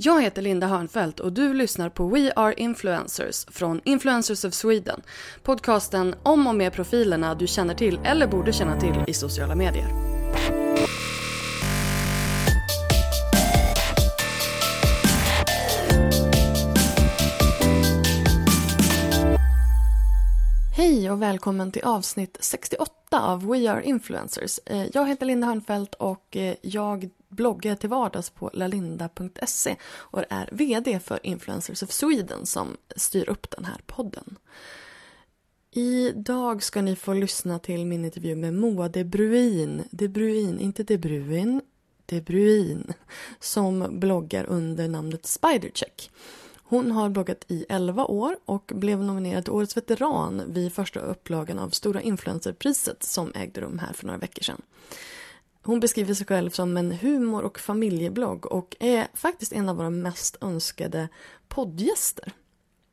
Jag heter Linda Hörnfeldt och du lyssnar på We Are Influencers från Influencers of Sweden. Podcasten om och med profilerna du känner till eller borde känna till i sociala medier. Hej och välkommen till avsnitt 68 av We Are Influencers. Eh, jag heter Linda Hörnfeldt och eh, jag bloggar till vardags på lalinda.se och är VD för Influencers of Sweden som styr upp den här podden. Idag ska ni få lyssna till min intervju med Moa De Bruin. De Bruin, inte De Bruin, De Bruin. Som bloggar under namnet Spidercheck. Hon har bloggat i 11 år och blev nominerad till Årets veteran vid första upplagan av Stora influencerpriset som ägde rum här för några veckor sedan. Hon beskriver sig själv som en humor och familjeblogg och är faktiskt en av våra mest önskade poddgäster.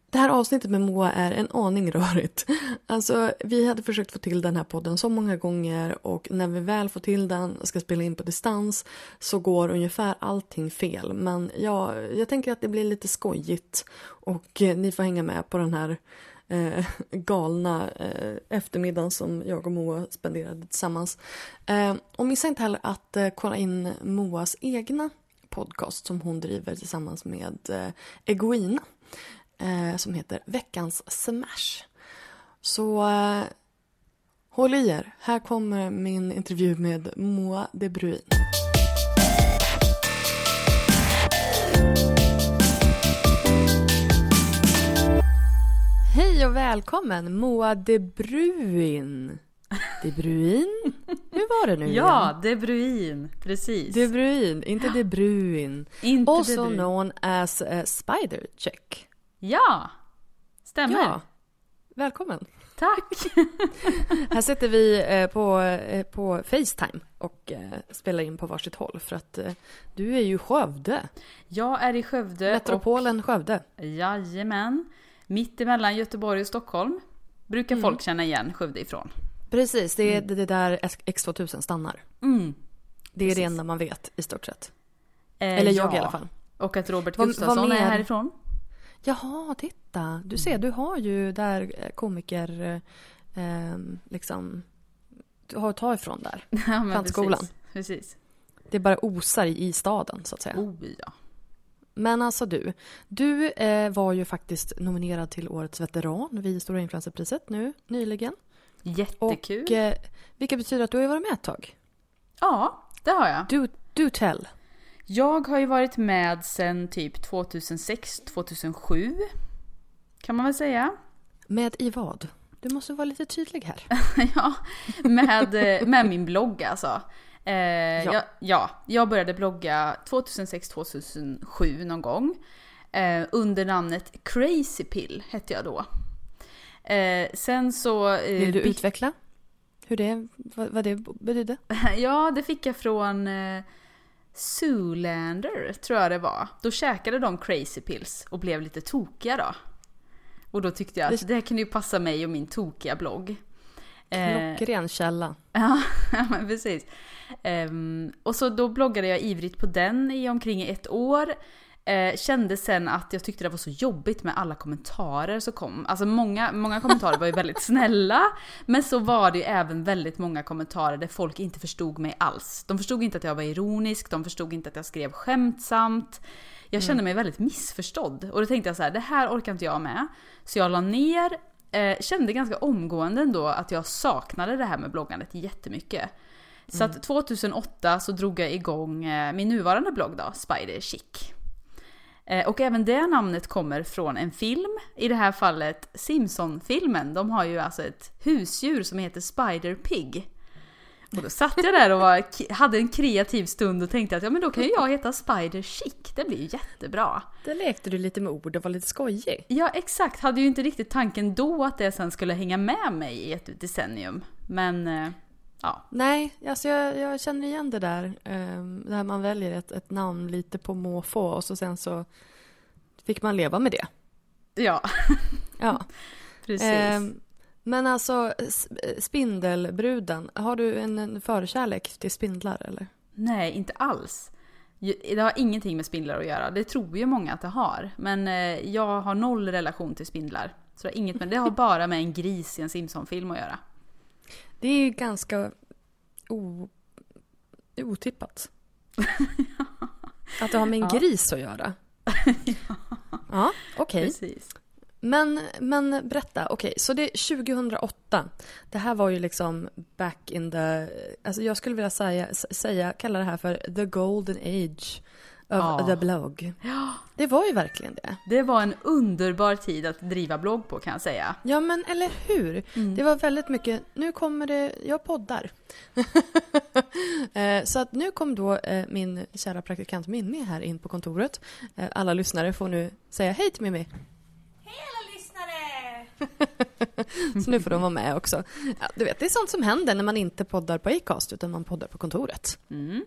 Det här avsnittet med Moa är en aning rörigt. Alltså, vi hade försökt få till den här podden så många gånger och när vi väl får till den och ska spela in på distans så går ungefär allting fel. Men ja, jag tänker att det blir lite skojigt och ni får hänga med på den här eh, galna eh, eftermiddagen som jag och Moa spenderade tillsammans. Eh, och missa inte heller att eh, kolla in Moas egna podcast som hon driver tillsammans med eh, Egoina eh, som heter Veckans Smash. Så eh, håll i er. Här kommer min intervju med Moa De Bruin. Och välkommen Moa De Bruin. De Bruin? Hur var det nu Ja, igen? De Bruin. Precis. De Bruin, inte De Bruin. Inte De Also Bruin. known as uh, Spider Check. Ja, stämmer. Ja, välkommen. Tack. Här sitter vi eh, på, eh, på Facetime och eh, spelar in på varsitt håll för att eh, du är ju Skövde. Jag är i Skövde. Metropolen Skövde. Och, jajamän. Mitt emellan Göteborg och Stockholm. Brukar folk känna igen Skövde ifrån. Precis, det är det är där X2000 stannar. Mm. Det är det Precis. enda man vet i stort sett. Eh, Eller jag ja. i alla fall. Och att Robert Gustafsson är härifrån. Jaha, titta. Du ser, du har ju där eh, komiker... eh, Eh, liksom... Du har att ta ifrån där. Ja, Plantskolan. Precis. precis. Det bara osar i staden, så att säga. Oh ja. Men alltså du, du eh, var ju faktiskt nominerad till Årets veteran vid Stora influencerpriset nu nyligen. Jättekul. Och eh, vilket betyder att du har ju varit med ett tag. Ja, det har jag. Do, do tell. Jag har ju varit med sedan typ 2006, 2007. Kan man väl säga. Med i vad? Du måste vara lite tydlig här. ja, med, eh, med min blogg alltså. Eh, ja. Jag, ja, jag började blogga 2006-2007 någon gång. Eh, under namnet Crazy Pill hette jag då. Eh, sen så... Eh, Vill du utveckla hur det, vad, vad det betydde? Ja, det fick jag från eh, Zoolander, tror jag det var. Då käkade de Crazy Pills och blev lite tokiga då. Och då tyckte jag att Det- här kan ju passa mig och min tokiga blogg. Eh, Klockren källa. Ja, men precis. Um, och så då bloggade jag ivrigt på den i omkring ett år. Eh, kände sen att jag tyckte det var så jobbigt med alla kommentarer som kom. Alltså många, många kommentarer var ju väldigt snälla, men så var det ju även väldigt många kommentarer där folk inte förstod mig alls. De förstod inte att jag var ironisk, de förstod inte att jag skrev skämtsamt. Jag kände mm. mig väldigt missförstådd och då tänkte jag så här, det här orkar inte jag med. Så jag la ner, eh, kände ganska omgående ändå att jag saknade det här med bloggandet jättemycket. Så att 2008 mm. så drog jag igång eh, min nuvarande blogg då, Spider Chic. Eh, och även det namnet kommer från en film, i det här fallet Simpson-filmen. De har ju alltså ett husdjur som heter Spider Pig. Och då satt jag där och var, hade en kreativ stund och tänkte att ja men då kan ju jag heta Spider Chic, det blir ju jättebra. Där lekte du lite med ord och var lite skojig. Ja exakt, hade ju inte riktigt tanken då att det sen skulle hänga med mig i ett decennium. Men eh, ja. Nej, alltså jag, jag känner igen det där. Um, där man väljer ett, ett namn lite på måfå och så sen så fick man leva med det. Ja. ja. Precis. Um, men alltså Spindelbruden, har du en, en förkärlek till spindlar eller? Nej, inte alls. Det har ingenting med spindlar att göra. Det tror ju många att det har. Men eh, jag har noll relation till spindlar. Så det har, inget med, det har bara med en gris i en Simpson-film att göra. Det är ju ganska o, otippat. Att det har med en ja. gris att göra. ja, ja okej. Okay. Men, men berätta, okej, okay, så det är 2008. Det här var ju liksom back in the... Alltså jag skulle vilja säga, säga kalla det här för the golden age of ja. the blog. Ja. Det var ju verkligen det. Det var en underbar tid att driva blogg på kan jag säga. Ja men eller hur. Mm. Det var väldigt mycket, nu kommer det, jag poddar. Eh, så att nu kom då eh, min kära praktikant Mimmi här in på kontoret. Eh, alla lyssnare får nu säga hej till Mimmi. Hej alla lyssnare! så nu får de vara med också. Ja, du vet, det är sånt som händer när man inte poddar på Acast utan man poddar på kontoret. Mm.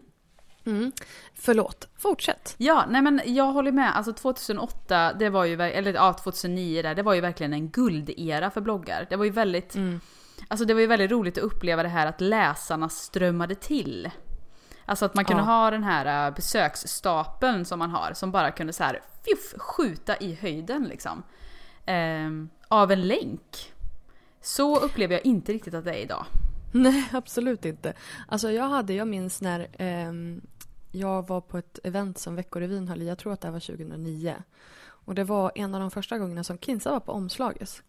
Mm. Förlåt, fortsätt. Ja, nej men jag håller med. Alltså 2008, det var ju, eller ja 2009 där, det var ju verkligen en guldera för bloggar. Det var ju väldigt, mm. alltså det var ju väldigt roligt att uppleva det här att läsarna strömmade till. Alltså att man kunde ja. ha den här äh, besöksstapeln som man har, som bara kunde så här fjuff, skjuta i höjden liksom. Ehm, av en länk. Så upplever jag inte riktigt att det är idag. Nej, absolut inte. Alltså jag hade, jag minns när eh, jag var på ett event som Veckorevyn höll i, jag tror att det var 2009. Och det var en av de första gångerna som Kinsa var på omslaget.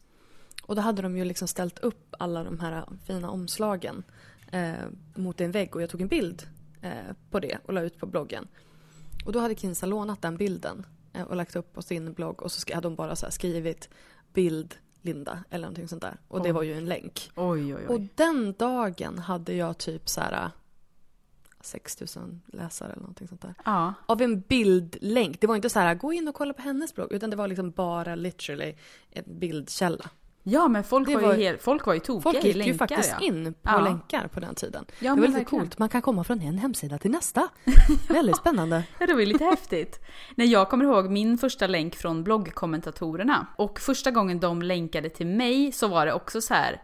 Och då hade de ju liksom ställt upp alla de här fina omslagen eh, mot en vägg och jag tog en bild eh, på det och la ut på bloggen. Och då hade Kinsa lånat den bilden eh, och lagt upp på sin blogg och så hade de bara så skrivit bild Linda eller någonting sånt där. Och det var ju en länk. Oj, oj, oj. Och den dagen hade jag typ så här 6000 läsare eller någonting sånt där. Ja. Av en bildlänk. Det var inte så här, gå in och kolla på hennes blogg. Utan det var liksom bara literally en bildkälla. Ja men folk var, var, ju helt, folk var ju tokiga Folk gick länkar, ju faktiskt ja. in på ja. länkar på den tiden. Ja, det var lite verkligen. coolt. Man kan komma från en hemsida till nästa. Väldigt spännande. Ja det var ju lite häftigt. När jag kommer ihåg min första länk från bloggkommentatorerna. Och första gången de länkade till mig så var det också så här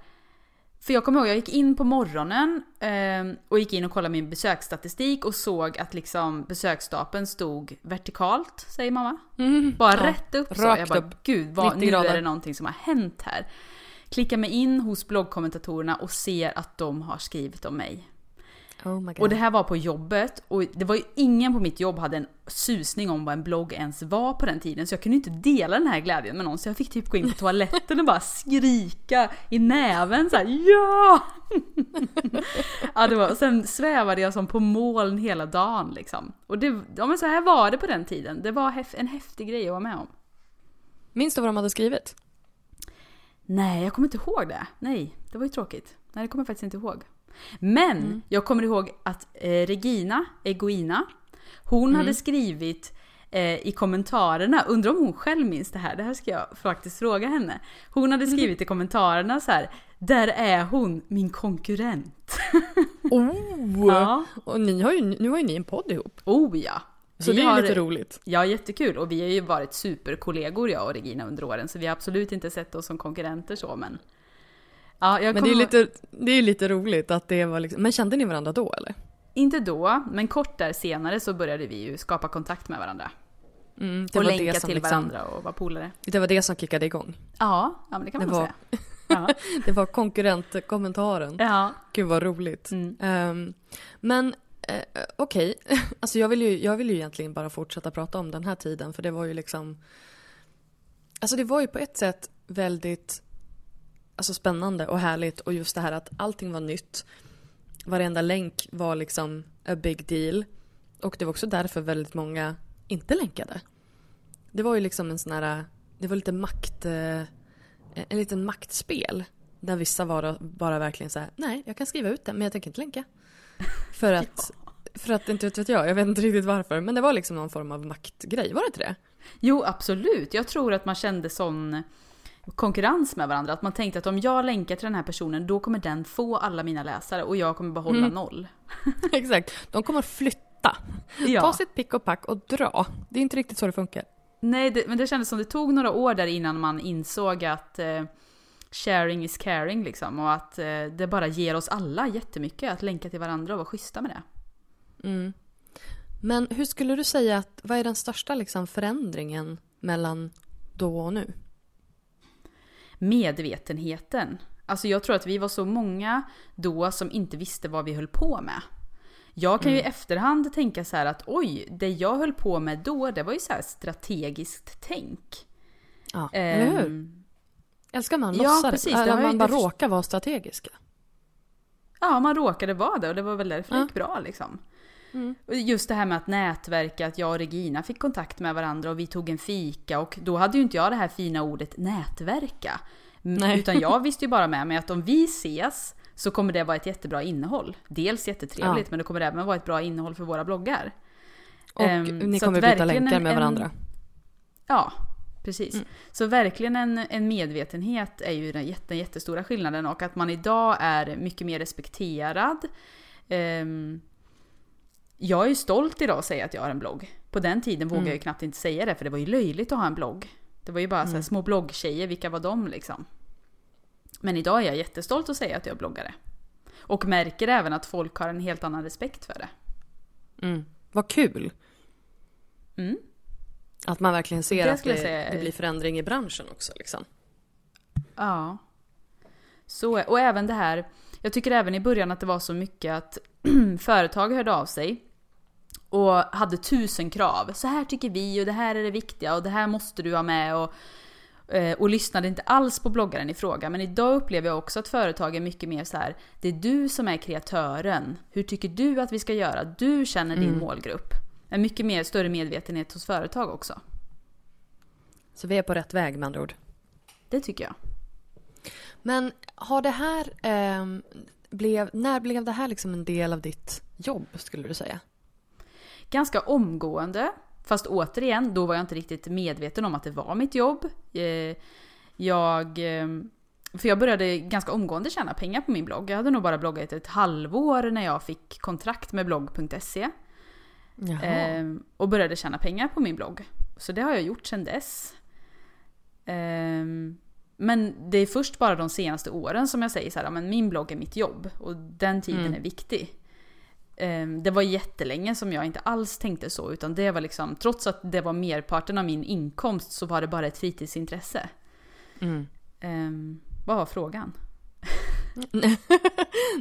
för jag kommer ihåg, jag gick in på morgonen eh, och gick in och kollade min besöksstatistik och såg att liksom besöksstapeln stod vertikalt, säger mamma. Mm, Bara ja, rätt upp så. Jag bara, upp. gud, vad, nu är det någonting som har hänt här. Klickar mig in hos bloggkommentatorerna och ser att de har skrivit om mig. Oh och det här var på jobbet och det var ju ingen på mitt jobb hade en susning om vad en blogg ens var på den tiden så jag kunde inte dela den här glädjen med någon så jag fick typ gå in på toaletten och bara skrika i näven så här, ja! ja det var, sen svävade jag som på moln hela dagen liksom. Och det, ja men så här var det på den tiden. Det var en häftig grej att vara med om. Minns du vad de hade skrivit? Nej, jag kommer inte ihåg det. Nej, det var ju tråkigt. Nej, det kommer jag faktiskt inte ihåg. Men mm. jag kommer ihåg att eh, Regina Egoina, hon mm. hade skrivit eh, i kommentarerna, undrar om hon själv minns det här, det här ska jag faktiskt fråga henne. Hon hade skrivit i kommentarerna så här, där är hon, min konkurrent. oh! Ja. Och ni har ju, nu har ju ni en podd ihop. Oh ja! Så vi det är har, lite roligt. Ja, jättekul. Och vi har ju varit superkollegor jag och Regina under åren, så vi har absolut inte sett oss som konkurrenter så, men Ja, men det är, lite, det är lite roligt att det var liksom, men kände ni varandra då eller? inte då, men kort där senare så började vi ju skapa kontakt med varandra. Mm, och länka till liksom, varandra och vara polare. Det var det som kickade igång. Ja, ja men det kan man Det nog var- säga. Ja. Det var konkurrentkommentaren. ja. Gud vad roligt. Mm. Ehm, men eh, okej, alltså jag vill, ju, jag vill ju egentligen bara fortsätta prata om den här tiden för det var ju liksom Alltså det var ju på ett sätt väldigt alltså spännande och härligt och just det här att allting var nytt. Varenda länk var liksom a big deal. Och det var också därför väldigt många inte länkade. Det var ju liksom en sån här, det var lite makt, eh, en liten maktspel. Där vissa var bara verkligen så här, nej jag kan skriva ut det men jag tänker inte länka. För att, för att inte vet jag, jag vet inte riktigt varför. Men det var liksom någon form av maktgrej, var det inte det? Jo, absolut. Jag tror att man kände sån konkurrens med varandra. Att man tänkte att om jag länkar till den här personen då kommer den få alla mina läsare och jag kommer behålla Mm. noll. Exakt, de kommer flytta. Ja. Ta sitt pick och pack och dra. Det är inte riktigt så det funkar. Nej, det, men det kändes som det tog några år där innan man insåg att eh, sharing is caring liksom. Och att eh, det bara ger oss alla jättemycket att länka till varandra och vara schyssta med det. Mm. Men hur skulle du säga att, vad är den största liksom förändringen mellan då och nu? Medvetenheten. Alltså jag tror att vi var så många då som inte visste vad vi höll på med. Jag kan ju i efterhand tänka så här att oj, det jag höll på med då, det var ju så här strategiskt tänk. Ja, eller hur? Älskar man ja, låtsar precis, det? man bara råkar vara strategiska? Ja, man råkade vara det och det var väl därför det Ja. gick bra liksom. Mm. Just det här med att nätverka, att jag och Regina fick kontakt med varandra och vi tog en fika och då hade ju inte jag det här fina ordet nätverka. Nej. Utan jag visste ju bara med mig att om vi ses så kommer det vara ett jättebra innehåll. Dels jättetrevligt Ja. men det kommer även vara ett bra innehåll för våra bloggar. Och Ehm, ni kommer byta länkar med en- varandra. Ja, precis. Mm. Så verkligen en, en medvetenhet är ju den jätte, jättestora skillnaden och att man idag är mycket mer respekterad. Ehm, jag är ju stolt idag att säga att jag har en blogg. På den tiden vågade Mm. jag ju knappt inte säga det för det var ju löjligt att ha en blogg. Det var ju bara så här små bloggtjejer, vilka var de liksom? Men idag är jag jättestolt att säga att jag är bloggare. Och märker även att folk har en helt annan respekt för det. Mm. Vad kul! Mm. Att man verkligen ser Det att det, säga det blir förändring i branschen också. Liksom. Ja. Så, och även det här, jag tycker även i början att det var så mycket att företag hörde av sig och hade tusen krav. Så här tycker vi och det här är det viktiga och det här måste du ha med och, eh, och lyssnade inte alls på bloggaren i fråga. Men idag upplever jag också att företag är mycket mer så här, det är du som är kreatören. Hur tycker du att vi ska göra? Du känner din målgrupp. En mycket mer större medvetenhet hos företag också. Så vi är på rätt väg med andra ord. Det tycker jag. Men har det här... ehm, blev, när blev det här liksom en del av ditt jobb skulle du säga? ganska omgående. Fast återigen, då var jag inte riktigt medveten om att det var mitt jobb. Eh, Jag... eh, För jag började ganska omgående tjäna pengar på min blogg. Jag hade nog bara bloggat ett halvår när jag fick kontrakt med blogg.se. Jaha. Eh, och började tjäna pengar på min blogg. Så det har jag gjort sedan dess. Men det är först bara de senaste åren som jag säger så här, "Ja, men min blogg är mitt jobb och den tiden är viktig. Eh, Det var jättelänge som jag inte alls tänkte så, utan det var liksom, trots att det var merparten av min inkomst så var det bara ett fritidsintresse. Mm. Eh, vad var frågan?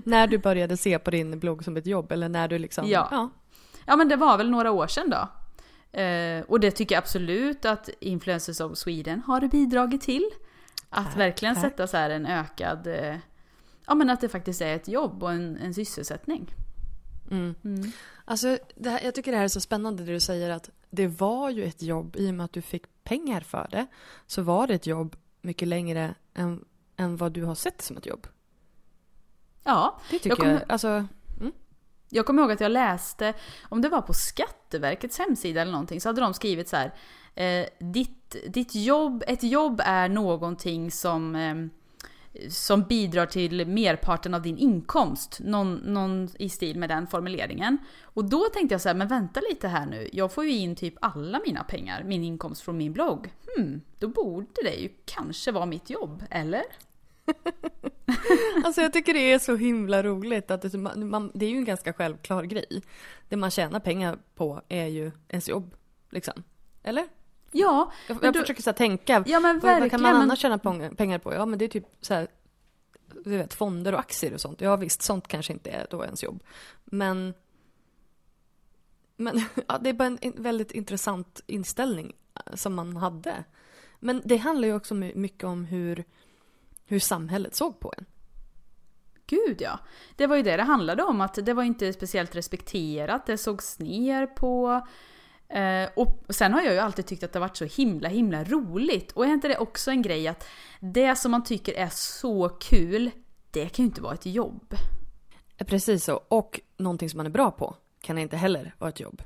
när du började se på din blogg som ett jobb eller när du liksom... Ja. ja. Ja men det var väl några år sedan då. Eh, och det tycker jag absolut att Influencers of Sweden har bidragit till. Att verkligen sätta så här en ökad... Eh, ja men att det faktiskt är ett jobb och en, en sysselsättning. Mm. Mm. Alltså, här, jag tycker det här är så spännande det du säger att det var ju ett jobb i och med att du fick pengar för det. Så var det ett jobb mycket längre än, än vad du har sett som ett jobb. Ja, Det tycker Jag jag. kommer- Alltså, jag kommer ihåg att jag läste, om det var på Skatteverkets hemsida eller någonting, så hade de skrivit så här. Eh, ditt, ditt jobb, ett jobb är någonting som, eh, som bidrar till merparten av din inkomst. Någon, någon i stil med den formuleringen. Och då tänkte jag så här, men vänta lite här nu. Jag får ju in typ alla mina pengar, min inkomst från min blogg. Hmm, då borde det ju kanske vara mitt jobb, eller? alltså jag tycker det är så himla roligt att det, man, man, det är ju en ganska självklar grej. Det man tjänar pengar på är ju ens jobb, liksom. Eller? Ja. Jag, jag du, försöker så tänka, ja, men vad, vad kan man annars tjäna pengar på? Ja men det är typ så här, du vet, fonder och aktier och sånt. Ja visst, sånt kanske inte är då ens jobb. Men, men ja, det är bara en väldigt intressant inställning eh, som man hade. Men det handlar ju också mycket om hur, hur samhället såg på en. Gud ja. Det var ju det det handlade om, att det var inte speciellt respekterat, det sågs ner på. Eh, och sen har jag ju alltid tyckt att det har varit så himla himla roligt. Och är inte det också en grej att det som man tycker är så kul, det kan ju inte vara ett jobb. Precis så. Och någonting som man är bra på kan inte heller vara ett jobb.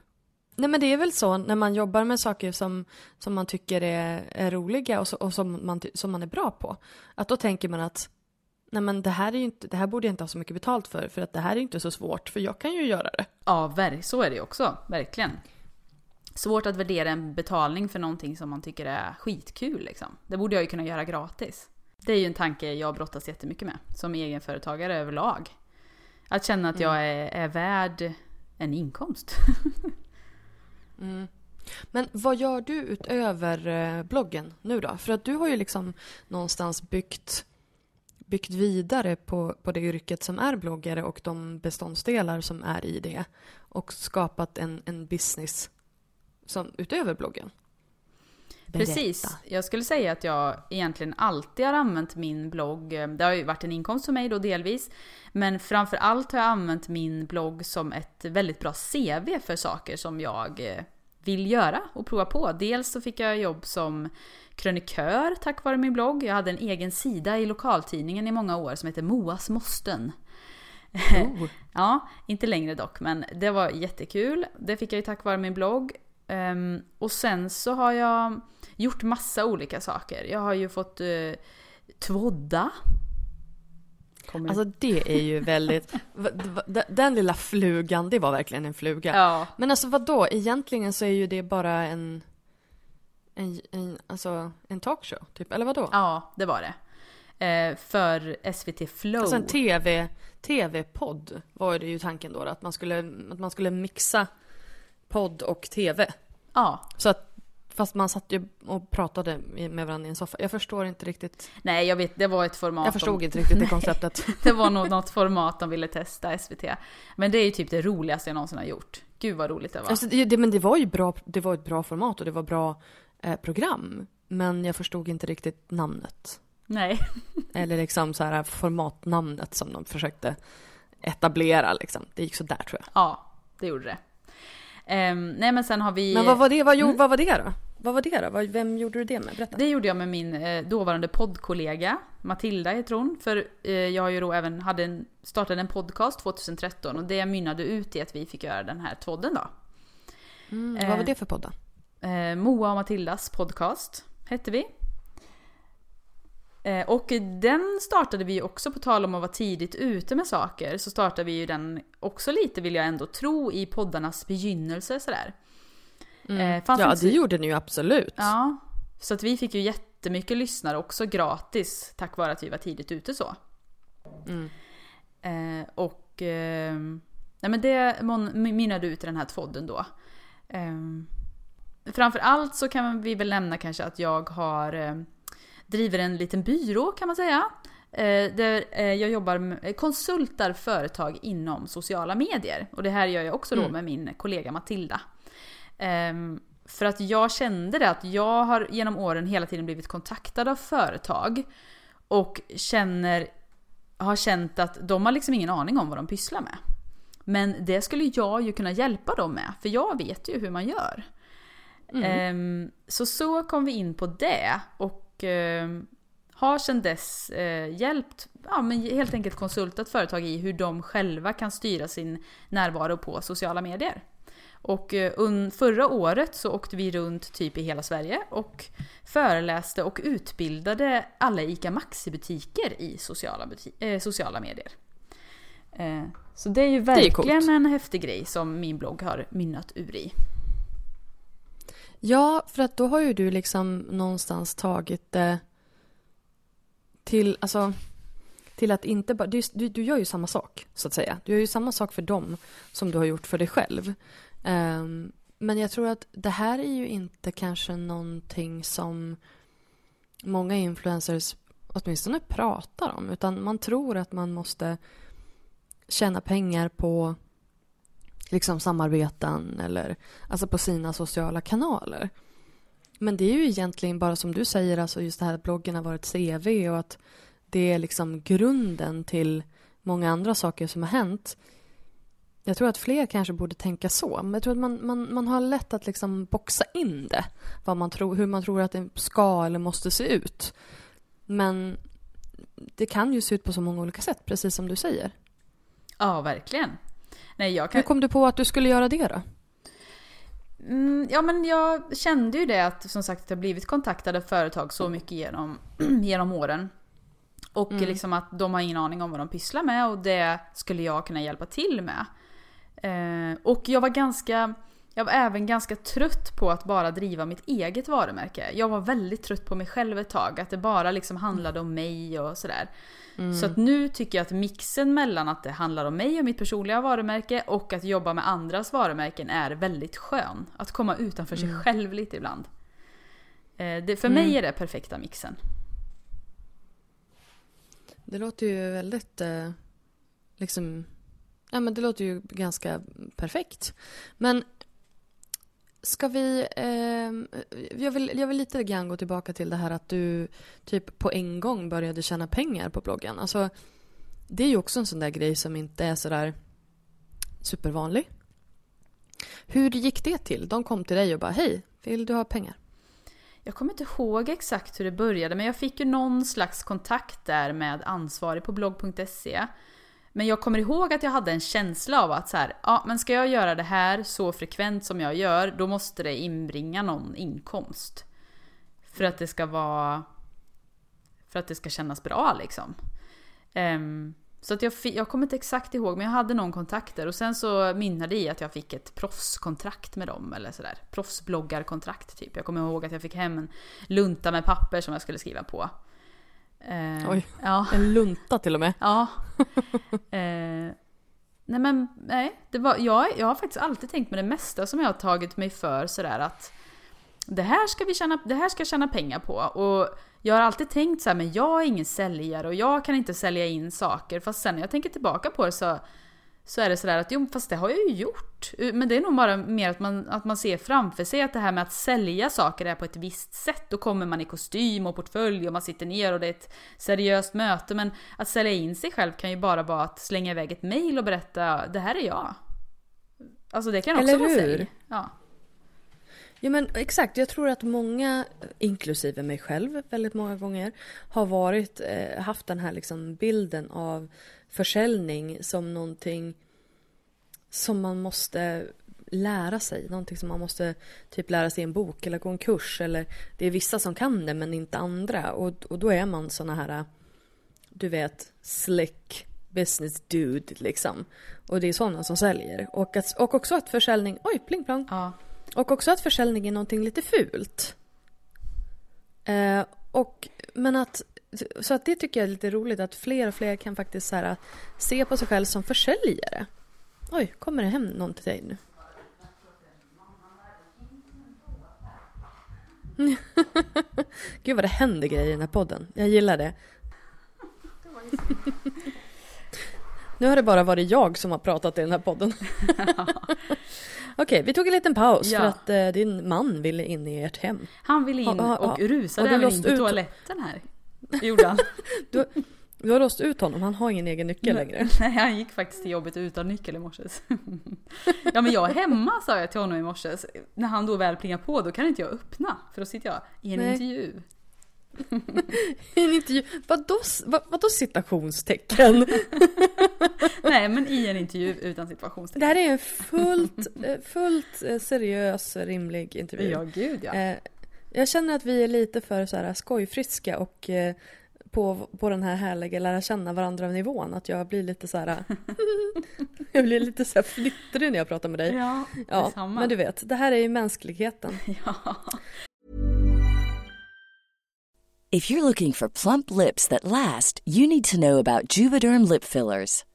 Nej men det är väl så när man jobbar med saker som, som man tycker är, är roliga och, så, och som, man, som man är bra på. Att då tänker man att nej men det här, är inte, det här borde jag inte ha så mycket betalt för, för att det här är inte så svårt, för jag kan ju göra det. Ja, så är det ju också, verkligen. Svårt att värdera en betalning för någonting som man tycker är skitkul liksom. Det borde jag ju kunna göra gratis. Det är ju en tanke jag brottas jättemycket med, som egenföretagare överlag. Att känna att jag mm. är, är värd en inkomst. mm. Men vad gör du utöver eh, bloggen nu då? För att du har ju liksom någonstans byggt byggt vidare på, på det yrket som är bloggare och de beståndsdelar som är i det och skapat en, en business som, utöver bloggen. Berätta. Precis. Jag skulle säga att jag egentligen alltid har använt min blogg. Det har ju varit en inkomst för mig då delvis. Men framför allt har jag använt min blogg som ett väldigt bra CV för saker som jag eh, vill göra och prova på. Dels så fick jag jobb som krönikör tack vare min blogg. Jag hade en egen sida i lokaltidningen i många år som heter Moas Måsten. Oh. ja, inte längre dock, men det var jättekul. Det fick jag ju tack vare min blogg. Um, och sen så har jag gjort massa olika saker. Jag har ju fått uh, tvådda. Kommer alltså det är ju väldigt, den lilla flugan, det var verkligen en fluga. Ja. Men alltså vad då? egentligen så är ju det bara en en, en, alltså, en talkshow, typ? Eller vadå? Ja, det var det. Eh, för SVT Flow. Alltså en TV, TV-podd var det ju tanken då, att man skulle, att man skulle mixa podd och TV. Ja. Så att, fast man satt ju och pratade med varandra i en soffa. Jag förstår inte riktigt. Nej, jag vet, det var ett format. Jag förstod de... inte riktigt det konceptet. det var nog något format de ville testa, SVT. Men det är ju typ det roligaste jag någonsin har gjort. Gud vad roligt det var. Alltså, det, men det var ju bra, det var ett bra format och det var bra eh, program. Men jag förstod inte riktigt namnet. Nej. Eller liksom så här formatnamnet som de försökte etablera liksom. Det gick så där tror jag. Ja, det gjorde det. Um, nej men sen har vi... Men vad var det, vad, mm. vad var det då? Vad var det då? Vem gjorde du det med? Berätta. Det gjorde jag med min eh, dåvarande poddkollega Matilda heter hon. För eh, jag har ju då även hade en, startade en podcast 2013 och det mynnade ut i att vi fick göra den här podden då. Mm, vad var eh, det för podd då? Moa och Matildas podcast hette vi. Eh, och den startade vi också, på tal om att vara tidigt ute med saker, så startade vi ju den också lite vill jag ändå tro i poddarnas begynnelse sådär. Mm. Eh, ja det gjorde ni ju absolut. Ja. Så att vi fick ju jättemycket lyssnare också gratis tack vare att vi var tidigt ute så. Mm. Eh, och eh, nej men det mynnade ut i den här tvodden då. Eh, framför allt så kan vi väl nämna kanske att jag har eh, driver en liten byrå kan man säga. Eh, där eh, jag jobbar med, konsultar företag inom sociala medier. Och det här gör jag också då mm. med min kollega Matilda. Ehm, för att jag kände det att jag har genom åren hela tiden blivit kontaktad av företag. Och känner, har känt att de har liksom ingen aning om vad de pysslar med. Men det skulle jag ju kunna hjälpa dem med, för jag vet ju hur man gör. Mm. Um, så så kom vi in på det och uh, har sedan dess uh, hjälpt, ja men helt enkelt konsultat företag i hur de själva kan styra sin närvaro på sociala medier. Och uh, förra året så åkte vi runt typ i hela Sverige och föreläste och utbildade alla ICA Maxi-butiker i sociala, buti- sociala medier. Så det är ju verkligen är en häftig grej som min blogg har mynnat ur i. Ja, för att då har ju du liksom någonstans tagit det till, alltså, till att inte bara... Du, du, du, gör ju samma sak, så att säga. Du gör ju samma sak för dem som du har gjort för dig själv. Um, men jag tror att det här är ju inte kanske någonting som många influencers åtminstone pratar om. Utan man tror att man måste tjäna pengar på liksom samarbeten eller alltså på sina sociala kanaler. Men det är ju egentligen bara som du säger, alltså just det här att bloggen har varit CV och att det är liksom grunden till många andra saker som har hänt. Jag tror att fler kanske borde tänka så. Men jag tror att man, man, man har lätt att liksom boxa in det. Vad man tror, hur man tror att det ska eller måste se ut. Men det kan ju se ut på så många olika sätt, precis som du säger. Ja, verkligen. Nej, jag kan... Hur kom du på att du skulle göra det då? Mm, ja men jag kände ju det att som sagt att jag blivit kontaktad av företag så mycket genom, genom åren. Och mm. liksom att de har ingen aning om vad de pysslar med och det skulle jag kunna hjälpa till med. Eh, och jag var ganska, jag var även ganska trött på att bara driva mitt eget varumärke. Jag var väldigt trött på mig själv ett tag, att det bara liksom handlade om mig och sådär. Mm. Så att nu tycker jag att mixen mellan att det handlar om mig och mitt personliga varumärke och att jobba med andras varumärken är väldigt skön. Att komma utanför sig mm. själv lite ibland. Eh, det, för mm. mig är det perfekta mixen. Det låter ju väldigt, eh, liksom, ja men det låter ju ganska perfekt. Men Ska vi... Eh, jag, vill, jag vill lite grann gå tillbaka till det här att du typ på en gång började tjäna pengar på bloggen. Alltså, det är ju också en sån där grej som inte är sådär supervanlig. Hur gick det till? De kom till dig och bara hej, vill du ha pengar? Jag kommer inte ihåg exakt hur det började men jag fick ju någon slags kontakt där med ansvarig på blogg.se men jag kommer ihåg att jag hade en känsla av att så här, ja men ska jag göra det här så frekvent som jag gör, då måste det inbringa någon inkomst. För att det ska vara... För att det ska kännas bra liksom. Um, så att jag, jag kommer inte exakt ihåg, men jag hade någon kontakt där och sen så mynnade det i att jag fick ett proffskontrakt med dem eller sådär. Proffsbloggarkontrakt typ. Jag kommer ihåg att jag fick hem en lunta med papper som jag skulle skriva på. Eh, Oj, ja. en lunta till och med. Ja. Eh, nej men, nej. Det var, jag, jag har faktiskt alltid tänkt med det mesta som jag har tagit mig för sådär att det här ska vi tjäna, det här ska jag tjäna pengar på. Och jag har alltid tänkt så här, men jag är ingen säljare och jag kan inte sälja in saker. Fast sen när jag tänker tillbaka på det så så är det sådär att jo, fast det har jag ju gjort. Men det är nog bara mer att man, att man ser framför sig att det här med att sälja saker är på ett visst sätt. Då kommer man i kostym och portfölj och man sitter ner och det är ett seriöst möte. Men att sälja in sig själv kan ju bara vara att slänga iväg ett mail och berätta det här är jag. Alltså det kan också Eller vara hur? sälj. Ja. Ja men exakt, jag tror att många, inklusive mig själv väldigt många gånger, har varit, eh, haft den här liksom bilden av försäljning som någonting som man måste lära sig. Någonting som man måste typ lära sig i en bok eller gå en kurs. Eller det är vissa som kan det men inte andra. Och, och då är man såna här, du vet, slick business dude liksom. Och det är sådana som säljer. Och, att, och också att försäljning, oj pling plong. Ja. Och också att försäljning är någonting lite fult. Eh, och, men att så att det tycker jag är lite roligt att fler och fler kan faktiskt så här, se på sig själv som försäljare. Oj, kommer det hem någon till dig nu? Gud vad det händer grejer i den här podden. Jag gillar det. nu har det bara varit jag som har pratat i den här podden. Okej, vi tog en liten paus ja. för att eh, din man ville in i ert hem. Han ville in och rusade även in på toaletten här. Gjorde han. du, du har låst ut honom, han har ingen egen nyckel längre. Nej, han gick faktiskt till jobbet utan nyckel i morse. ja men jag är hemma sa jag till honom i morse. När han då väl plingar på då kan inte jag öppna. För då sitter jag i en Nej. intervju. I en intervju? Vadå, vad, vadå citationstecken? Nej men i en intervju utan situationstecken. Det här är en fullt, eh, fullt eh, seriös, rimlig intervju. Ja gud ja. Eh, jag känner att vi är lite för så här skojfriska och på, på den här härliga lära känna varandra nivån. Att jag blir lite så här... jag blir lite så här flittrig när jag pratar med dig. Ja, ja Men du vet, det här är ju mänskligheten. Ja. If you're looking for plump lips that last, you need to know about Juvederm lip fillers.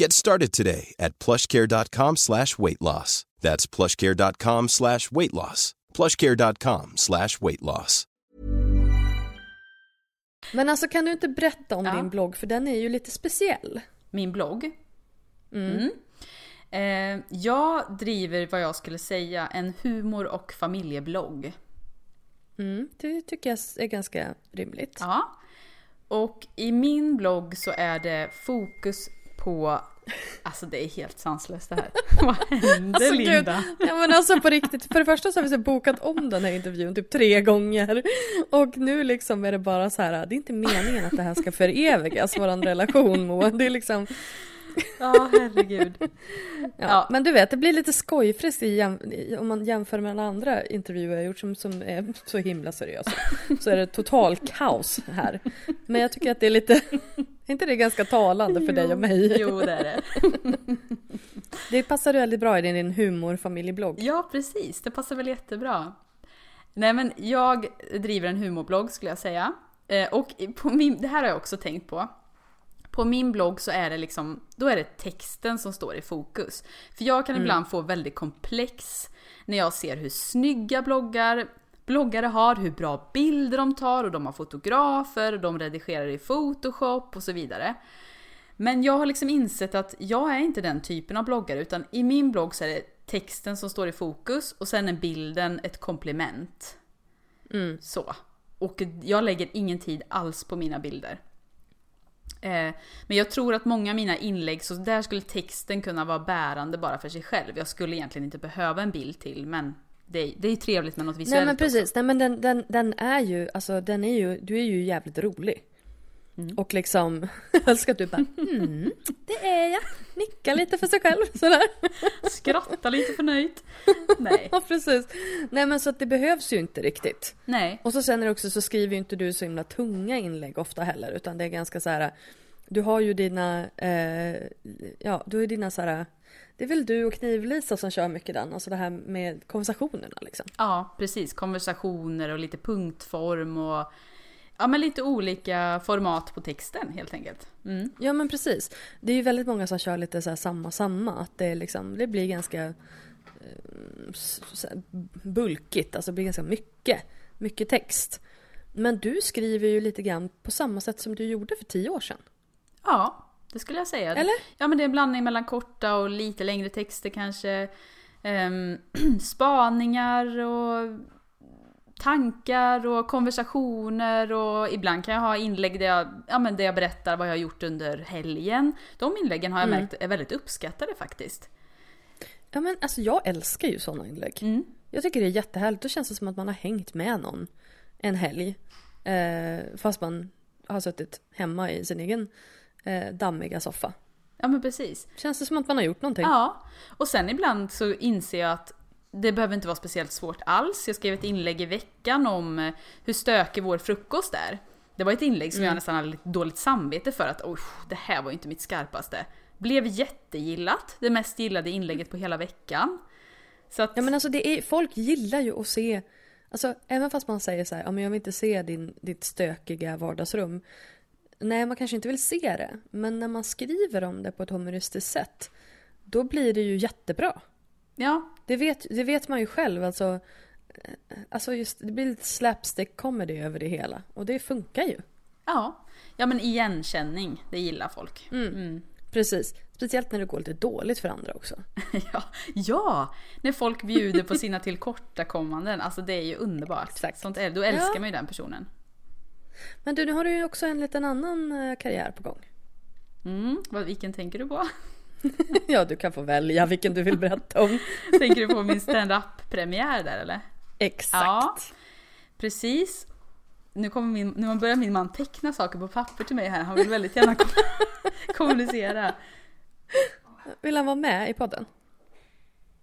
Get started today at plushcare.com slash weight loss. That's plushcare.com slash weight loss. plushcare.com slash weight loss. Men alltså kan du inte berätta om Ja. din blogg för den är ju lite speciell. Min blogg. Mm. Eh, jag driver vad jag skulle säga en humor och familjeblogg. Mm, det tycker jag är ganska rimligt. Ja. Och i min blogg så är det fokus på... Alltså det är helt sanslöst det här. Vad händer Alltså, gud. Linda? Ja men alltså på riktigt, för det första så har vi så bokat om den här intervjun typ tre gånger. Och nu liksom är det bara så här, det är inte meningen att det här ska förevigas, våran relation Moa. Det är liksom, Ja, herregud. ja. Ja. Men du vet, det blir lite skojfriskt om man jämför med alla andra intervjuer jag gjort som, som är så himla seriösa. Så är det total kaos här. Men jag tycker att det är lite, är inte det ganska talande för dig och mig? Jo, det är det. Det passar väldigt bra i din, din humorfamiljeblogg. Ja, precis. Det passar väl jättebra. Nej, men jag driver en humorblogg skulle jag säga. Eh, och på min, det här har jag också tänkt på. På min blogg så är det liksom, då är det texten som står i fokus. För jag kan ibland få väldigt komplex när jag ser hur snygga bloggar, bloggare har, hur bra bilder de tar och de har fotografer och de redigerar i photoshop och så vidare. Men jag har liksom insett att jag är inte den typen av bloggare utan i min blogg så är det texten som står i fokus och sen är bilden ett komplement. Så. Och jag lägger ingen tid alls på mina bilder. Eh, men jag tror att många av mina inlägg, så där skulle texten kunna vara bärande bara för sig själv. Jag skulle egentligen inte behöva en bild till men det är, det är ju trevligt med något visuellt Nej men precis, också. nej men den, den, den är ju, alltså den är ju, du är ju jävligt rolig. Mm. Och liksom, jag älskar att du bara mm, det är jag. Nickar lite för sig själv sådär. Skratta lite förnöjt. Nej. Ja precis. Nej men så att det behövs ju inte riktigt. Nej. Och så sen är det också så skriver ju inte du så himla tunga inlägg ofta heller utan det är ganska så här. Du har ju dina, eh, ja du har ju dina så här. Det är väl du och Knivlisa som kör mycket den, alltså det här med konversationerna liksom. Ja, precis. Konversationer och lite punktform och ja, men lite olika format på texten helt enkelt. Mm. Ja men precis. Det är ju väldigt många som kör lite så här samma samma. Att det, liksom, det blir ganska eh, bulkigt, alltså det blir ganska mycket, mycket text. Men du skriver ju lite grann på samma sätt som du gjorde för tio år sedan. Ja, det skulle jag säga. Eller? Ja, men det är en blandning mellan korta och lite längre texter kanske. Ehm, spaningar och tankar och konversationer och ibland kan jag ha inlägg där jag, ja, men där jag berättar vad jag har gjort under helgen. De inläggen har jag Mm. märkt är väldigt uppskattade faktiskt. Ja men alltså jag älskar ju sådana inlägg. Mm. Jag tycker det är jättehärligt. Då känns det som att man har hängt med någon en helg. Eh, fast man har suttit hemma i sin egen eh, dammiga soffa. Ja men precis. Känns det som att man har gjort någonting? Ja, och sen ibland så inser jag att det behöver inte vara speciellt svårt alls. Jag skrev ett inlägg i veckan om eh, hur stökig vår frukost är. Det var ett inlägg som jag Mm. nästan hade lite dåligt samvete för att det här var ju inte mitt skarpaste. Blev jättegillat, det mest gillade inlägget på hela veckan. Så att, Ja men alltså det är, folk gillar ju att se, alltså även fast man säger så här, ja men jag vill inte se din, ditt stökiga vardagsrum. Nej man kanske inte vill se det, men när man skriver om det på ett humoristiskt sätt, då blir det ju jättebra. Ja, Det vet, det vet man ju själv alltså. eh, Alltså just, det blir lite slapstick comedy över det hela. Och det funkar ju. ja, ja men igenkänning, det gillar folk. Mm. Precis. Speciellt när det går lite dåligt för andra också. Ja, ja, när folk bjuder på sina tillkortakommanden, alltså det är ju underbart. Exakt. Sånt är, då älskar Ja. man ju den personen. Men du, nu har du ju också en liten annan eh, karriär på gång. Mm, vad, vilken tänker du på? ja, du kan få välja vilken du vill berätta om. Tänker du på min stand-up-premiär där eller? Exakt. Ja, precis. Nu, kommer min, nu börjar min man teckna saker på papper till mig här. Han vill väldigt gärna kom- kommunicera. Vill han vara med i podden?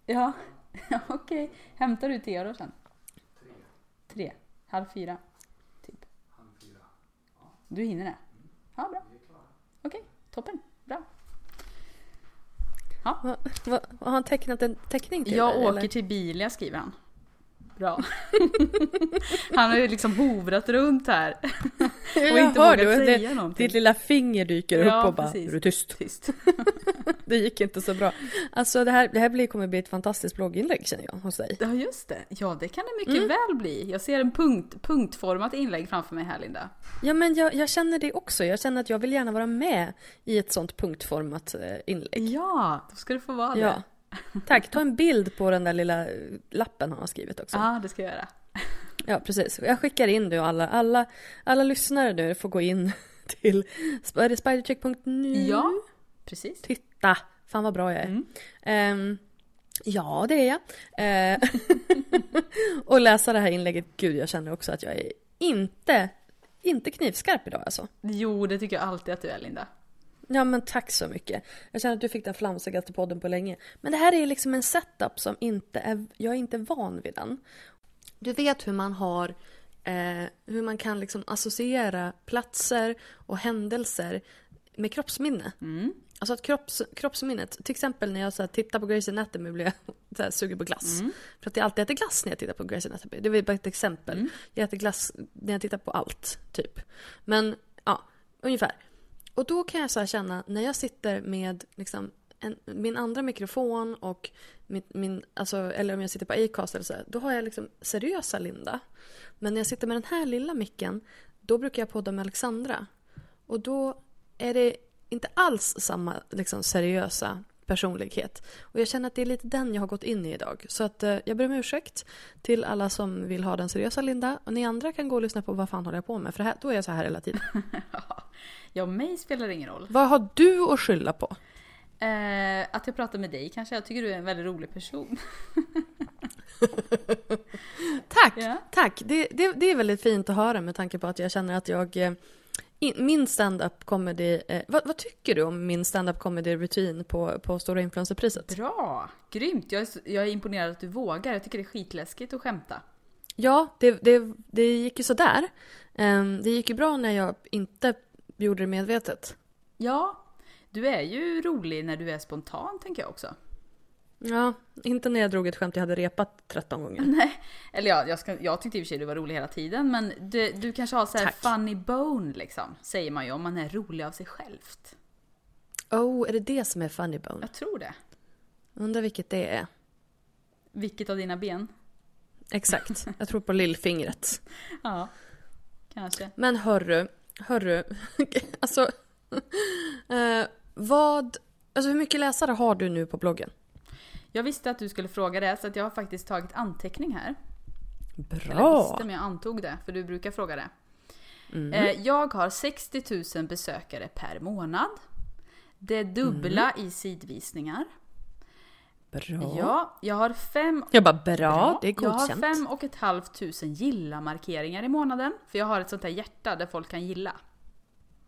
Ja, ja okej. Hämtar du te då sen? Tre. Halv fyra. Typ. Du hinner det? Ja, bra. Okej, toppen. Bra. Va, va, har han tecknat en teckning till Jag dig, åker eller? till Bilia skriver han. Bra. Han har ju liksom hovrat runt här. och inte vågat det, säga det, någonting. Ditt lilla finger dyker Ja, upp och bara, precis. är du tyst? Tyst. Det gick inte så bra. Alltså det här, det här blir, kommer bli ett fantastiskt blogginlägg känner jag hos dig. Ja just det. Ja det kan det mycket väl bli. Jag ser en punkt, punktformat inlägg framför mig här Linda. Ja men jag, jag känner det också. Jag känner att jag vill gärna vara med i ett sånt punktformat eh, inlägg. Ja, då ska du få vara det. Tack, ta en bild på den där lilla lappen han har skrivit också. Ja, det ska jag göra. Ja, precis. Jag skickar in och alla, alla, alla lyssnare nu får gå in till spidercheck.nu. Ja, precis. Titta! Fan vad bra jag är. Mm. Ehm, ja, det är jag. Eh, och läsa det här inlägget. Gud, jag känner också att jag är inte, inte knivskarp idag alltså. Jo, det tycker jag alltid att du är Linda. Ja men tack så mycket. Jag känner att du fick den flamsigaste podden på länge. Men det här är liksom en setup som inte är, jag är inte van vid den. Du vet hur man har, eh, hur man kan liksom associera platser och händelser med kroppsminne. Alltså att kropps, kroppsminnet, till exempel när jag så här, tittar på Grey's Anatomy blir jag så här, sugen på glass. För att jag alltid äter glass när jag tittar på Grey's Anatomy. Det var bara ett exempel. Jag äter glass när jag tittar på allt, typ. Men ja, ungefär. Och då kan jag så här känna när jag sitter med liksom en, min andra mikrofon och min, min, alltså, eller om jag sitter på Acast eller så, då har jag liksom seriösa Linda. Men när jag sitter med den här lilla micken, då brukar jag podda med Alexandra. Och då är det inte alls samma liksom, seriösa personlighet. Och jag känner att det är lite den jag har gått in i idag. Så att eh, jag ber om ursäkt till alla som vill ha den seriösa Linda. Och ni andra kan gå och lyssna på vad fan håller jag på med. För här, då är jag så här hela tiden. Ja, mig spelar det ingen roll. vad har du att skylla på? Eh, att jag pratar med dig kanske, jag tycker du är en väldigt rolig person. Tack! Ja. Tack! Det, det, det är väldigt fint att höra med tanke på att jag känner att jag... eh, In, min stand-up comedy... Eh, vad, vad tycker du om min stand-up comedy-rutin på, på Stora Influencerpriset? Bra! Grymt! Jag är, jag är imponerad att du vågar. Jag tycker det är skitläskigt att skämta. Ja, det, det, det gick ju sådär. Um, det gick ju bra när jag inte gjorde det medvetet. Ja, du är ju rolig när du är spontan tänker jag också. Ja, inte när jag drog ett skämt jag hade repat 13 gånger. Nej, eller ja, jag, ska, jag tyckte i och för sig du var rolig hela tiden men du, du kanske har så här Tack. funny bone liksom, säger man ju om man är rolig av sig självt. Oh, är det det som är funny bone? Jag tror det. Undrar vilket det är. Vilket av dina ben? Exakt. Jag tror på lillfingret. Ja, kanske. Men hörru, hörru. alltså, eh, vad... Alltså hur mycket läsare har du nu på bloggen? Jag visste att du skulle fråga det så jag har faktiskt tagit anteckning här. Bra! Eller visste, men jag antog det, för du brukar fråga det. Mm. Eh, jag har 60 000 besökare per månad. Det är dubbla Mm. i sidvisningar. Bra. Ja, jag har fem... Jag bara bra, det är Jag har godkänt. fem och ett halvt tusen gilla-markeringar i månaden. För jag har ett sånt här hjärta där folk kan gilla.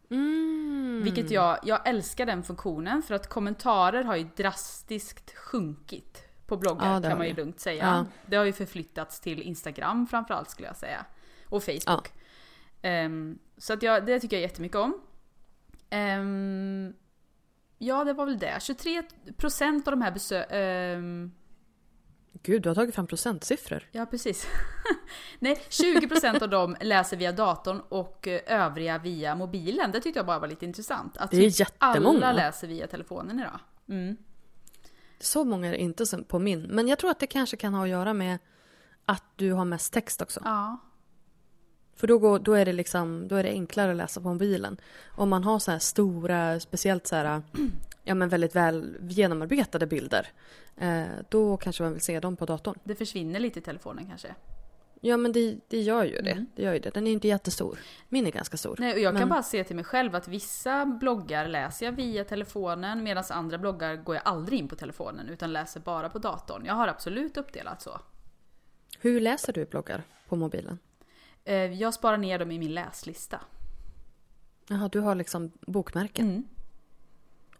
Mm. Vilket jag, jag älskar den funktionen för att kommentarer har ju drastiskt sjunkit på bloggar Ja, kan man ju det. lugnt säga. Ja. Det har ju förflyttats till Instagram framförallt skulle jag säga. Och Facebook. Ehm, så att jag, det tycker jag jättemycket om. Ehm, ja, det var väl det. 23% av de här besö... ehm, Gud, du har tagit fram procentsiffror. Ja, precis. Nej, 20% av dem läser via datorn och eh, övriga via mobilen. Det tyckte jag bara var lite intressant. Att Det är jättemånga. alla läser via telefonen idag. Mm. Så många är det inte på min. Men jag tror att det kanske kan ha att göra med att du har mest text också. Ja. För då, går, då, är det liksom, då är det enklare att läsa på mobilen. Om man har så här stora, speciellt så här, ja men väldigt väl genomarbetade bilder. Eh, då kanske man vill se dem på datorn. Det försvinner lite i telefonen kanske. Ja men det, det gör ju det. Mm. det gör ju det. Den är inte jättestor. Min är ganska stor. Nej, och jag kan Men- bara se till mig själv att vissa bloggar läser jag via telefonen medan andra bloggar går jag aldrig in på telefonen utan läser bara på datorn. Jag har absolut uppdelat så. Hur läser du bloggar på mobilen? Eh, Jag sparar ner dem i min läslista. Jaha, du har liksom bokmärken? Mm.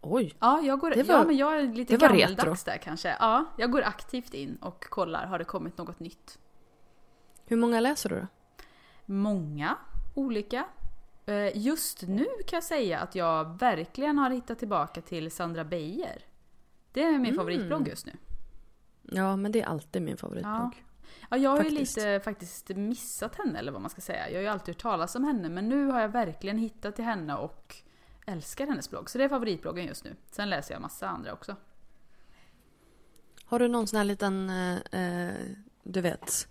Oj! Ja, jag går, Det var- ja, men jag är lite gammaldags retro. där kanske. Ja, jag går aktivt in och kollar, har det kommit något nytt? Hur många läser du då? Många olika. Eh, Just nu kan jag säga att jag verkligen har hittat tillbaka till Sandra Beijer. Det är min Mm. favoritblogg just nu. Ja, men det är alltid min favoritblogg. Ja, jag har Faktiskt. ju lite faktiskt missat henne eller vad man ska säga. Jag har ju alltid hört talas om henne men nu har jag verkligen hittat till henne och älskar hennes blogg. Så det är favoritbloggen just nu. Sen läser jag massa andra också. Har du någon sån här liten, eh, eh, du vet,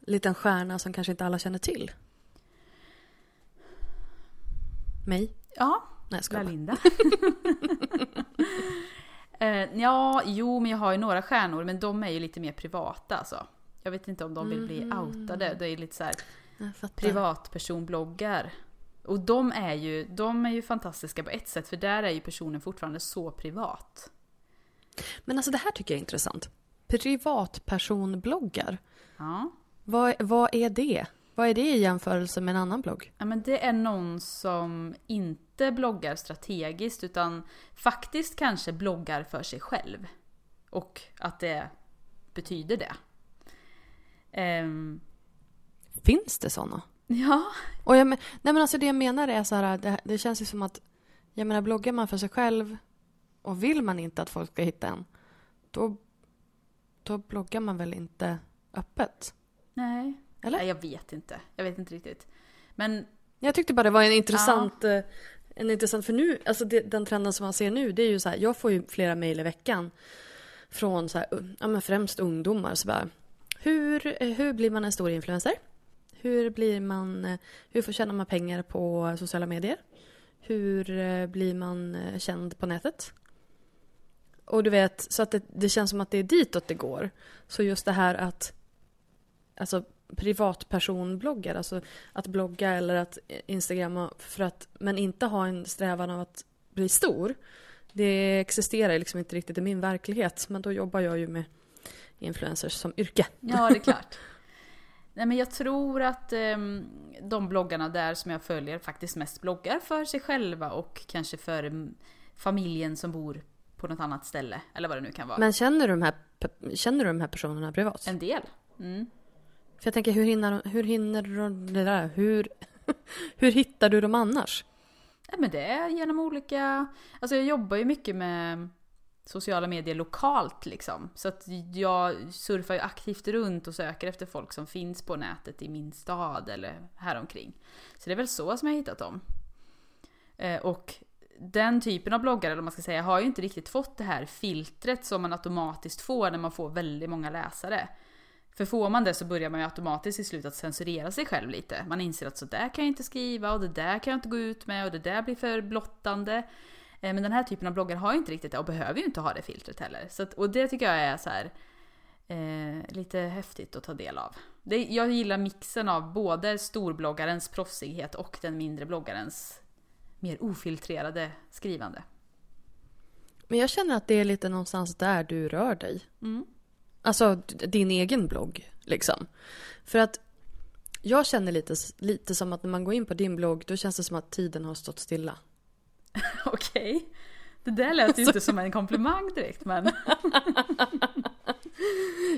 liten stjärna som kanske inte alla känner till? Mig? Ja, Nej, jag. Lalinda. eh, ja, jo men jag har ju några stjärnor men de är ju lite mer privata alltså. Jag vet inte om de vill bli Mhm. outade. Det är lite så här privatpersonbloggar. Och de är, ju, de är ju fantastiska på ett sätt för där är ju personen fortfarande så privat. Men alltså det här tycker jag är intressant. Privatpersonbloggar. Ja. Vad, vad är det? Vad är det i jämförelse med en annan blogg? Ja, men det är någon som inte bloggar strategiskt utan faktiskt kanske bloggar för sig själv. Och att det betyder det. Ehm, Finns det såna? ja, Och jag, men- nej men alltså det jag menar är så här, det, det känns ju som att, jag menar bloggar man för sig själv och vill man inte att folk ska hitta en, då, då bloggar man väl inte öppet? nej. Eller? Nej, jag vet inte. Jag vet inte riktigt. Men Jag tyckte bara det var en intressant, eh, en intressant för nu, alltså det, den trenden som man ser nu, det är ju så här, jag får ju flera mejl i veckan från så här, ja men främst ungdomar så bara, hur, eh, hur blir man en stor influencer? Hur blir man, eh, hur får tjänar man pengar på sociala medier? Hur eh, blir man känd på nätet? Och du vet, så att det, det känns som att det är ditåt det går. Så just det här att, alltså privatpersonbloggar, alltså att blogga eller att instagramma för att, men inte ha en strävan av att bli stor. Det existerar liksom inte riktigt i min verklighet, men då jobbar jag ju med influencers som yrke. ja, det är klart. Nej, men jag tror att ehm, de bloggarna där som jag följer faktiskt mest bloggar för sig själva och kanske för mm, familjen som bor på något annat ställe. Eller vad det nu kan vara. Men känner du de här, känner du de här personerna privat? En del. Mm. För jag tänker, hur hinner, hur hinner du det där? Hur, hur hittar du dem annars? Ja, men det är genom olika... Alltså jag jobbar ju mycket med sociala medier lokalt liksom. Så att jag surfar ju aktivt runt och söker efter folk som finns på nätet i min stad eller häromkring. Så det är väl så som jag har hittat dem. Eh, och den typen av bloggare, eller vad man ska säga, har ju inte riktigt fått det här filtret som man automatiskt får när man får väldigt många läsare. För får man det så börjar man ju automatiskt i slutet att censurera sig själv lite. Man inser att så där kan jag inte skriva och det där kan jag inte gå ut med och det där blir för blottande. Eh, Men den här typen av bloggar har ju inte riktigt det och behöver ju inte ha det filtret heller. Så att, och det tycker jag är så här. eh, lite häftigt att ta del av. Det, jag gillar mixen av både storbloggarens proffsighet och den mindre bloggarens mer ofiltrerade skrivande. Men jag känner att det är lite någonstans där du rör dig. Mm. Alltså din egen blogg liksom. För att jag känner lite, lite som att när man går in på din blogg då känns det som att tiden har stått stilla. Okej. Okay. Det där lät ju inte som en komplimang direkt men...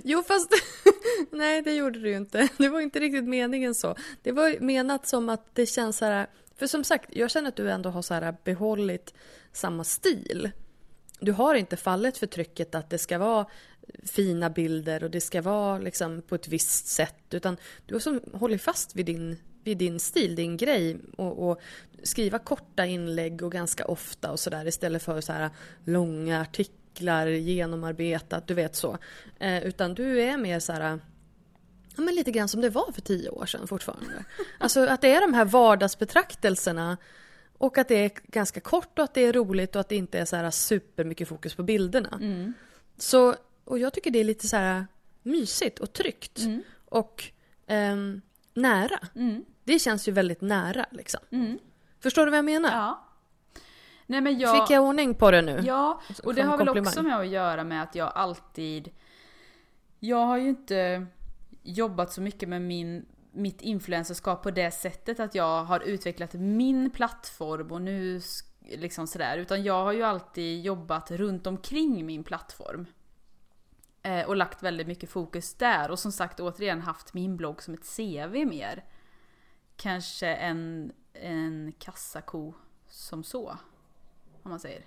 jo fast... Nej det gjorde du ju inte. Det var inte riktigt meningen så. Det var menat som att det känns så här... För som sagt, jag känner att du ändå har så här behållit samma stil. Du har inte fallit för trycket att det ska vara fina bilder och det ska vara liksom på ett visst sätt. Utan du har som hållit fast vid din, vid din stil, din grej. Och, och skriva korta inlägg och ganska ofta och sådär istället för så här långa artiklar, genomarbetat, du vet så. Eh, utan du är mer så här Ja, men lite grann som det var för tio år sedan fortfarande. Alltså att det är de här vardagsbetraktelserna och att det är ganska kort och att det är roligt och att det inte är så här supermycket fokus på bilderna. Mm. Så, och jag tycker det är lite så här mysigt och tryggt mm. och eh, nära. Mm. Det känns ju väldigt nära liksom. Mm. Förstår du vad jag menar? Ja. Nej, men jag... Fick jag ordning på det nu? Ja, och det har väl också med att göra med att jag alltid... Jag har ju inte jobbat så mycket med min, mitt influencerskap på det sättet att jag har utvecklat min plattform och nu liksom sådär. Utan jag har ju alltid jobbat runt omkring min plattform. Eh, och lagt väldigt mycket fokus där. Och som sagt återigen haft min blogg som ett CV mer. Kanske en en kassako som så. Om man säger.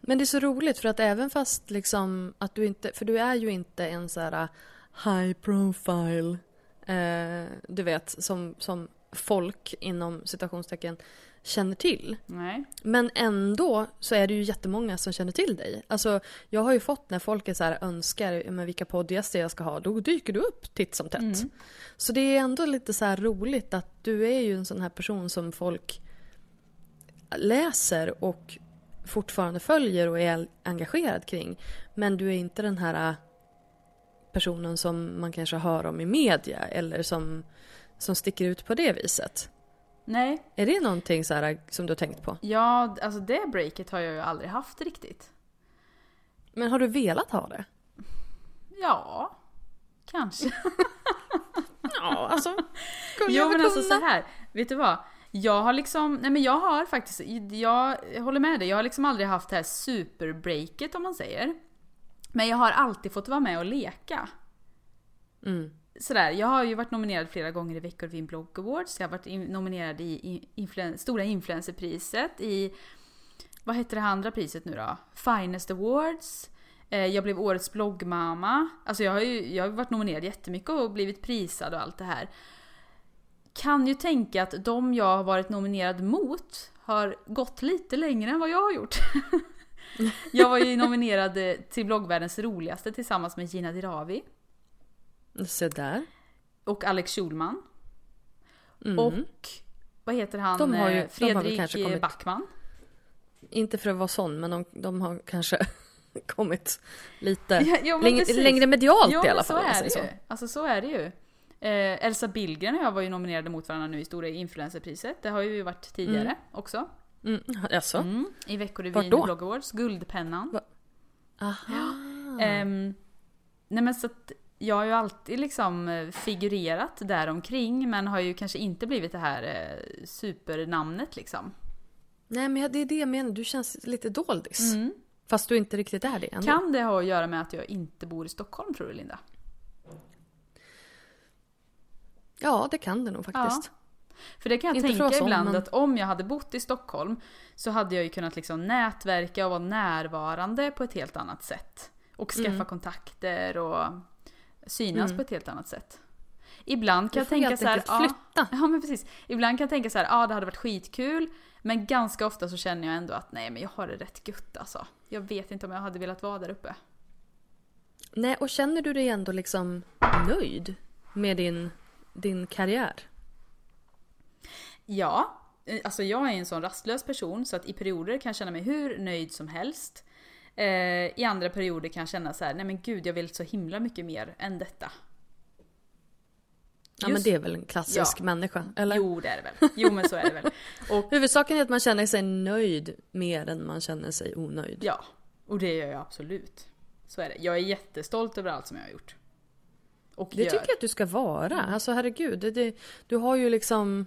Men det är så roligt för att även fast liksom att du inte, för du är ju inte en så här uh, high profile, eh, du vet som, som folk inom citationstecken känner till. Nej. Men ändå så är det ju jättemånga som känner till dig. Alltså, jag har ju fått när folk är så här, önskar med vilka poddgäster jag ska ha, då dyker du upp titt som tätt. Mm. Så det är ändå lite så roligt att du är ju en sån här person som folk läser och fortfarande följer och är engagerad kring. Men du är inte den här personen som man kanske hör om i media eller som, som sticker ut på det viset. Nej. Är det någonting så här, som du har tänkt på? Ja, alltså det breaket har jag ju aldrig haft riktigt. Men har du velat ha det? Ja, kanske. ja, alltså. Jo men alltså så här, vet du vad? Jag har liksom, nej men jag har faktiskt, jag håller med dig, jag har liksom aldrig haft det här superbreaket om man säger. Men jag har alltid fått vara med och leka. Mm sådär, jag har ju varit nominerad flera gånger i veckor vid Blog Awards. Jag har varit in, nominerad i influen Stora Influencerpriset, i vad heter det andra priset nu då? Finest Awards. Eh, jag blev årets bloggmamma. Alltså jag har ju jag har varit nominerad jättemycket och blivit prisad och allt det här. Kan ju tänka att de jag har varit nominerad mot har gått lite längre än vad jag har gjort. jag var ju nominerad till bloggvärldens roligaste tillsammans med Gina Dirawi. Se där. Och Alex Schulman. Mm. Och vad heter han? De har ju, eh, Fredrik de kommit, Backman. Inte för att vara sån, men de, de har kanske kommit lite ja, jo, längre, längre medialt jo, i alla fall. Så är det så. ju. Alltså så är det ju. Eh, Elsa Billgren och jag var ju nominerade mot varandra nu i Stora Influencerpriset. Det har ju varit tidigare mm. också. Mm. Alltså. Mm. I Veckorevyn Blog Awards. Guldpennan. Va? Aha. Eh, nej men så att jag har ju alltid liksom eh, figurerat där omkring men har ju kanske inte blivit det här eh, supernamnet liksom. Nej men det är det jag menar, du känns lite doldis. Mm. Fast du inte riktigt är det ändå. Kan det ha att göra med att jag inte bor i Stockholm tror du Linda? Ja, det kan det nog faktiskt. Ja. För det kan jag inte tänka ibland men... att om jag hade bott i Stockholm så hade jag ju kunnat liksom nätverka och vara närvarande på ett helt annat sätt. Och skaffa mm. kontakter och synas mm. på ett helt annat sätt. Ibland kan jag tänka så här, flytta. Ja, ja men precis. Ibland kan jag tänka så här, ja det hade varit skitkul. Men ganska ofta så känner jag ändå att nej men jag har det rätt gött alltså. Jag vet inte om jag hade velat vara där uppe. Nej, och känner du dig ändå liksom nöjd med din, din karriär? Ja, alltså jag är en sån rastlös person så att i perioder kan jag känna mig hur nöjd som helst. Eh, I andra perioder kan känna så här, nej men gud jag vill så himla mycket mer än detta. Ja men det är väl en klassisk ja. människa? Eller? Jo det är det väl. Jo men så är det väl. Och, Huvudsaken är att man känner sig nöjd mer än man känner sig onöjd. Ja, och det gör jag absolut. Så är det. Jag är jättestolt över allt som jag har gjort. Och det gör. tycker jag att du ska vara. Mm. Alltså herregud, det, det, du har ju liksom...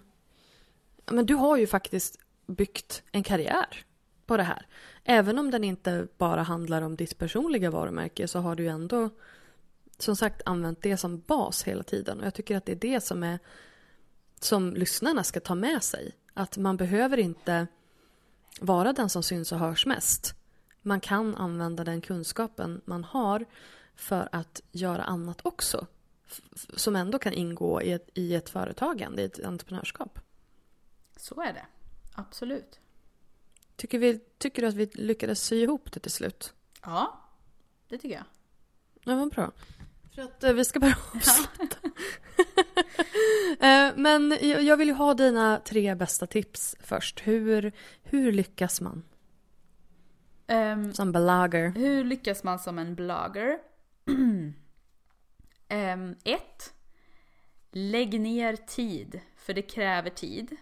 Men du har ju faktiskt byggt en karriär på det här. Även om den inte bara handlar om ditt personliga varumärke så har du ju ändå som sagt använt det som bas hela tiden. Och jag tycker att det är det som är som lyssnarna ska ta med sig. Att man behöver inte vara den som syns och hörs mest. Man kan använda den kunskapen man har för att göra annat också. Som ändå kan ingå i ett, i ett företagande, i ett entreprenörskap. Så är det. Absolut. Tycker, vi, tycker du att vi lyckades sy ihop det till slut? Ja, det tycker jag. Ja, vad bra. För att eh, vi ska börja avsluta. eh, men jag vill ju ha dina tre bästa tips först. Hur, hur lyckas man? Um, som blogger. Hur lyckas man som en blogger? um, ett. Lägg ner tid, för det kräver tid.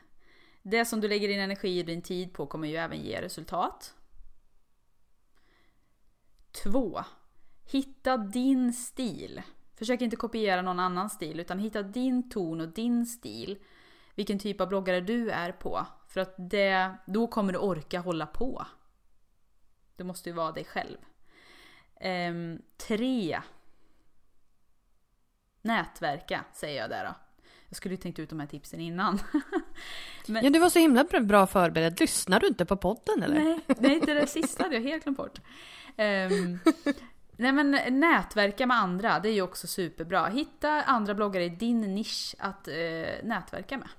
Det som du lägger din energi och din tid på kommer ju även ge resultat. 2. Hitta din stil. Försök inte kopiera någon annan stil utan hitta din ton och din stil. Vilken typ av bloggare du är på. För att det, då kommer du orka hålla på. Du måste ju vara dig själv. 3. Ehm, Nätverka säger jag där då. Jag skulle ju tänkt ut de här tipsen innan. Men... Ja, du var så himla bra förberedd. Lyssnar du inte på podden eller? Nej, nej det det sista hade jag helt glömt bort. Um, nej men nätverka med andra, det är ju också superbra. Hitta andra bloggare i din nisch att uh, nätverka med.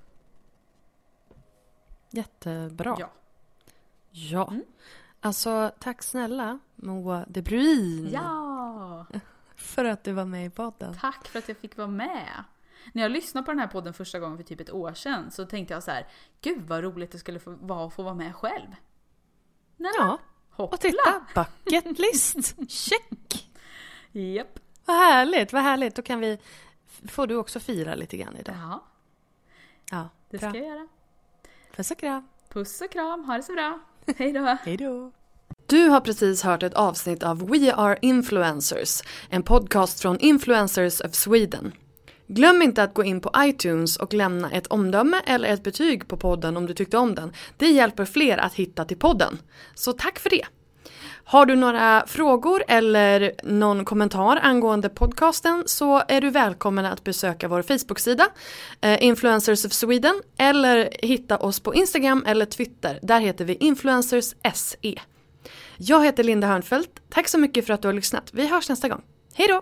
Jättebra. Ja. Ja. Mm. Alltså, tack snälla Moa de Bruin. Ja! För att du var med i podden. Tack för att jag fick vara med. När jag lyssnade på den här podden första gången för typ ett år sedan så tänkte jag så här, gud vad roligt det skulle vara att få vara med själv. Nej, ja, hoppla. och titta, bucket list, check! Japp. Vad härligt, vad härligt. Då kan vi, får du också fira lite grann idag. Ja. Ja, det bra. ska jag göra. Puss och kram. Puss och kram, ha det så bra. Hej då. Hej då. Du har precis hört ett avsnitt av We Are Influencers, en podcast från Influencers of Sweden. Glöm inte att gå in på iTunes och lämna ett omdöme eller ett betyg på podden om du tyckte om den. Det hjälper fler att hitta till podden. Så tack för det! Har du några frågor eller någon kommentar angående podcasten så är du välkommen att besöka vår Facebook-sida eh, Influencers of Sweden eller hitta oss på Instagram eller Twitter. Där heter vi Influencers SE. Jag heter Linda Hörnfeldt. Tack så mycket för att du har lyssnat. Vi hörs nästa gång. Hej då!